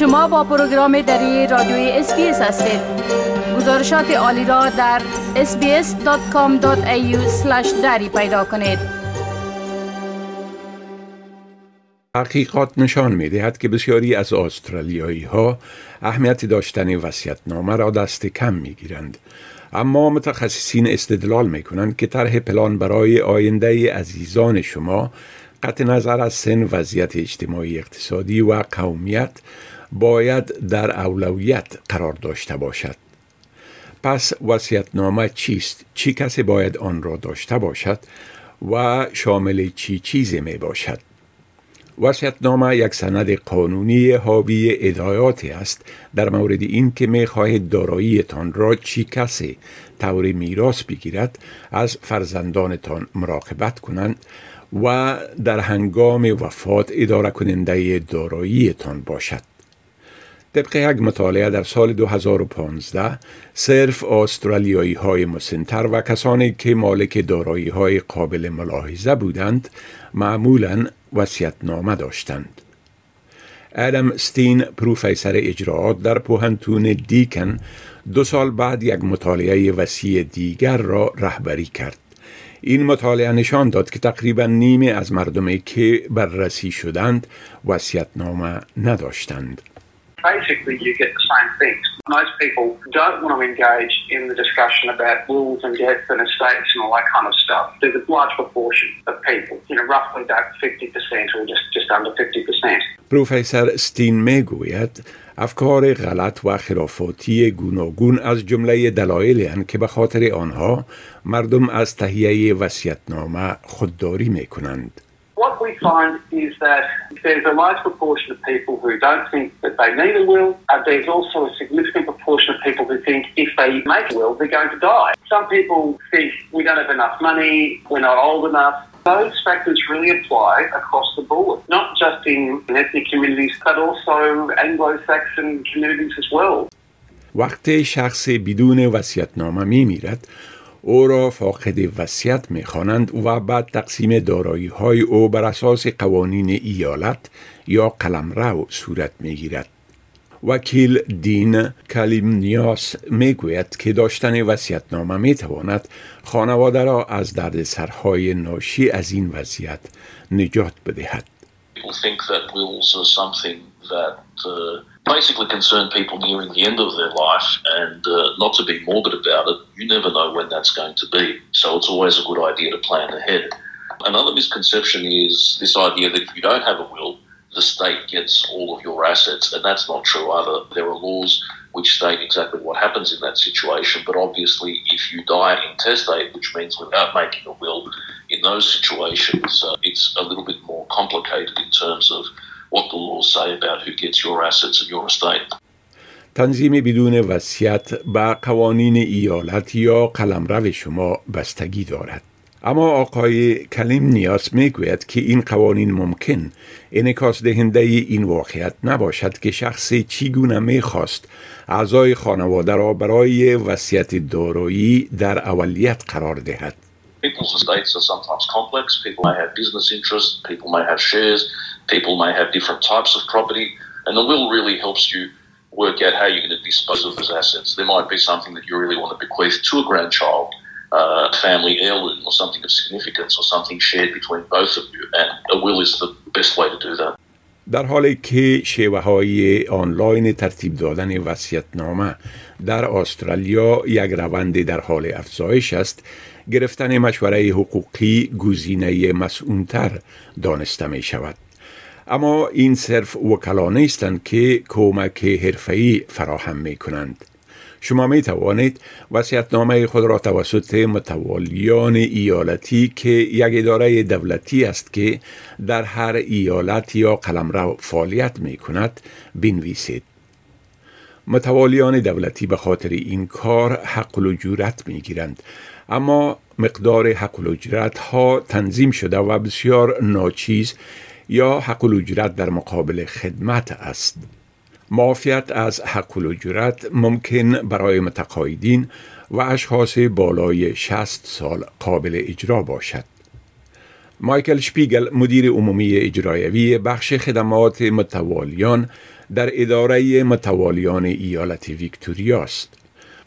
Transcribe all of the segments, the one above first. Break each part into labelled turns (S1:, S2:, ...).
S1: شما با پروگرام دری رادیوی SBS هستید گزارشات عالی را در sbs.com.au دری پیدا کنید
S2: تحقیقات نشان می دهد که بسیاری از استرالیایی ها اهمیت داشتن وصیتنامه را دست کم می گیرند. اما متخصصین استدلال می کنند که طرح پلان برای آینده عزیزان شما قطع نظر از سن وضعیت اجتماعی اقتصادی و قومیت باید در اولویت قرار داشته باشد. پس وسیعتنامه چیست؟ چی کسی باید آن را داشته باشد و شامل چی چیزی می باشد؟ وسیعتنامه یک سند قانونی حاوی ادایاتی است در مورد این که می خواهید داراییتان را چی کسی طور میراث بگیرد از فرزندانتان مراقبت کنند و در هنگام وفات اداره کننده داراییتان باشد. طبق یک مطالعه در سال 2015 صرف استرالیایی های مسنتر و کسانی که مالک دارایی های قابل ملاحظه بودند معمولا نامه داشتند. ادم ستین پروفیسر اجراعات در پوهنتون دیکن دو سال بعد یک مطالعه وسیع دیگر را رهبری کرد. این مطالعه نشان داد که تقریبا نیمه از مردمی که بررسی شدند نامه نداشتند.
S3: Basically you get the same things. Most people don't want to engage in the discussion about wills and death and estates and all that kind of stuff. There's a large proportion of people, you know, roughly about 50% or just, just under 50%.
S2: پروفسور ستین می‌گوید افکار غلط و خرافاتی گوناگون از جمله دلایلی که به خاطر آنها مردم از تهیه وسیعتنامه خودداری می کنند.
S3: what we find is that there's a large proportion of people who don't think that they need a will. Uh, there's also a significant proportion of people who think if they make a will, they're going to die. Some people think we don't have enough money, we're not old enough. Those factors really apply across the board, not just in ethnic communities, but also Anglo-Saxon communities as well.
S2: وقتی شخص بدون وصیت‌نامه میمیرد او را فاقد وصیت می خوانند و بعد تقسیم دارایی های او بر اساس قوانین ایالت یا قلمرو صورت می گیرد. وکیل دین کلیم نیاس می گوید که داشتن وسیعتنامه می تواند خانواده را از دردسرهای ناشی از این وضعیت نجات بدهد.
S4: Basically concern people nearing the end of their life and uh, not to be morbid about it. You never know when that's going to be. So it's always a good idea to plan ahead. Another misconception is this idea that if you don't have a will, the state gets all of your assets, and that's not true either. There are laws which state exactly what happens in that situation, but obviously, if you die intestate, which means without making a will, in those situations, uh, it's a little bit more complicated in terms of what the laws say about who gets your assets and your estate.
S2: تنظیم بدون وصیت به قوانین ایالت یا قلمرو شما بستگی دارد. اما آقای کلیم نیاز می‌گوید که این قوانین ممکن انکاس دهنده این واقعیت نباشد که شخصی چیگونه می‌خواست اعضای خانواده را برای وصیت دارایی در اولیت قرار دهد.
S4: People's estates are sometimes complex. People may have business interests. People may have shares. People may have different types of property, and the will really helps you work out how you're going to dispose of those assets. There might be something that you really want to bequeath to a grandchild, uh, family heirloom, or something of significance, or something shared between both of you, and a will is the best way to do that.
S2: در حالی که شیوه های آنلاین ترتیب دادن وسیعتنامه در استرالیا یک روند در حال افزایش است گرفتن مشوره حقوقی گزینه مسئولتر دانسته می شود اما این صرف وکلا نیستند که کمک حرفه‌ای فراهم می کنند. شما می توانید وسیعتنامه خود را توسط متوالیان ایالتی که یک اداره دولتی است که در هر ایالت یا قلمرو فعالیت می کند بنویسید. متوالیان دولتی به خاطر این کار حق الجورت می گیرند اما مقدار حق الجورت ها تنظیم شده و بسیار ناچیز یا حق الاجرت در مقابل خدمت است معافیت از حق الاجرت ممکن برای متقاعدین و اشخاص بالای 60 سال قابل اجرا باشد مایکل شپیگل مدیر عمومی اجرایوی بخش خدمات متوالیان در اداره متوالیان ایالت ویکتوریا است.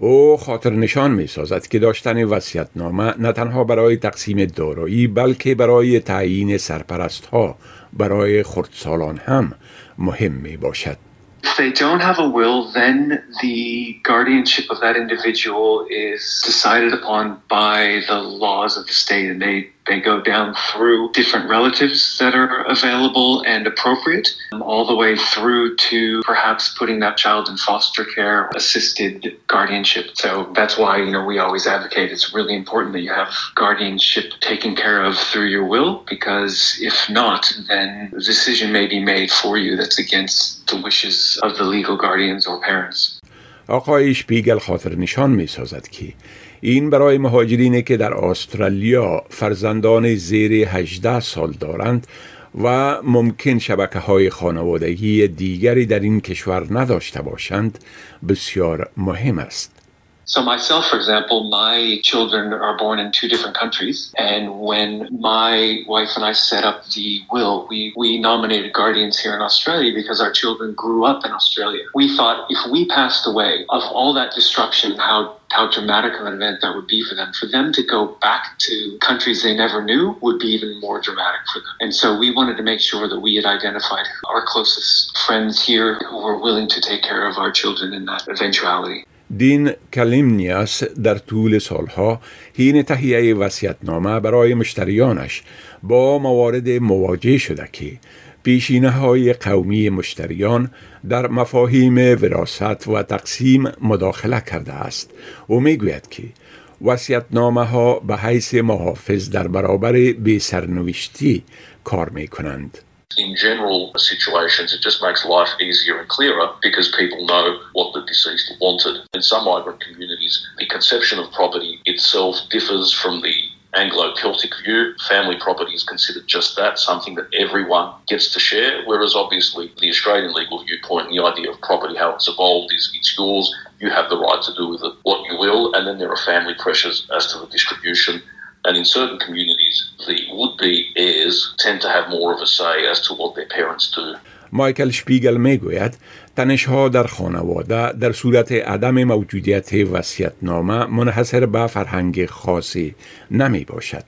S2: او خاطر نشان می سازد که داشتن وسیعتنامه نه تنها برای تقسیم دارایی بلکه برای تعیین سرپرست ها برای خردسالان هم مهم می باشد.
S5: If they don't have a will, then the guardianship of that individual is decided upon by the laws of the state and they They go down through different relatives that are available and appropriate, um, all the way through to perhaps putting that child in foster care, assisted guardianship. So that's why, you know, we always advocate it's really important that you have guardianship taken care of through your will, because if not, then a decision may be made for you that's against the wishes of the legal guardians or parents.
S2: آقای شپیگل خاطر نشان می سازد که این برای مهاجرینی که در استرالیا فرزندان زیر 18 سال دارند و ممکن شبکه های خانوادگی دیگری در این کشور نداشته باشند بسیار مهم است.
S5: So myself, for example, my children are born in two different countries. And when my wife and I set up the will, we, we nominated guardians here in Australia because our children grew up in Australia. We thought if we passed away of all that destruction, how how dramatic of an event that would be for them. For them to go back to countries they never knew would be even more dramatic for them. And so we wanted to make sure that we had identified our closest friends here who were willing to take care of our children in that eventuality.
S2: دین کلیمنیاس در طول سالها حین تهیه وسیعتنامه برای مشتریانش با موارد مواجه شده که پیشینه های قومی مشتریان در مفاهیم وراست و تقسیم مداخله کرده است او می‌گوید که وسیعتنامه ها به حیث محافظ در برابر بی سرنوشتی کار می کنند.
S4: In general situations, it just makes life easier and clearer because people know what the deceased wanted. In some migrant communities, the conception of property itself differs from the Anglo Celtic view. Family property is considered just that, something that everyone gets to share. Whereas, obviously, the Australian legal viewpoint and the idea of property, how it's evolved, is it's yours, you have the right to do with it what you will, and then there are family pressures as to the distribution. And in certain communities, the would-be heirs tend to have more of a say as to what their parents do.
S2: مایکل شپیگل می‌گوید تنشها در خانواده در صورت عدم موجودیت وسیعتنامه منحصر به فرهنگ خاصی نمی باشد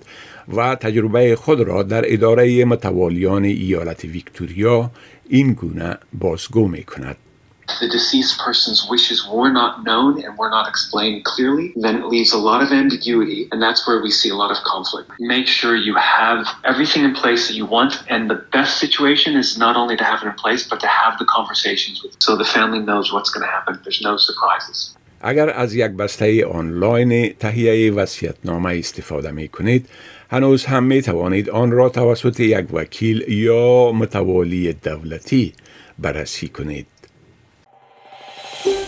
S2: و تجربه خود را در اداره متوالیان ایالت ویکتوریا این گونه بازگو می کند.
S5: the deceased person's wishes were not known and were not explained clearly, then it leaves a lot of ambiguity, and that's where we see a lot of conflict. Make sure you have everything in place that you want, and the best situation is not only to have it in place, but to have the conversations with so the family knows what's going to happen. There's no surprises.
S2: اگر از یک بسته آنلاین تهیه وسیعتنامه استفاده می کنید هنوز هم می توانید آن را توسط یک وکیل یا متوالی دولتی بررسی کنید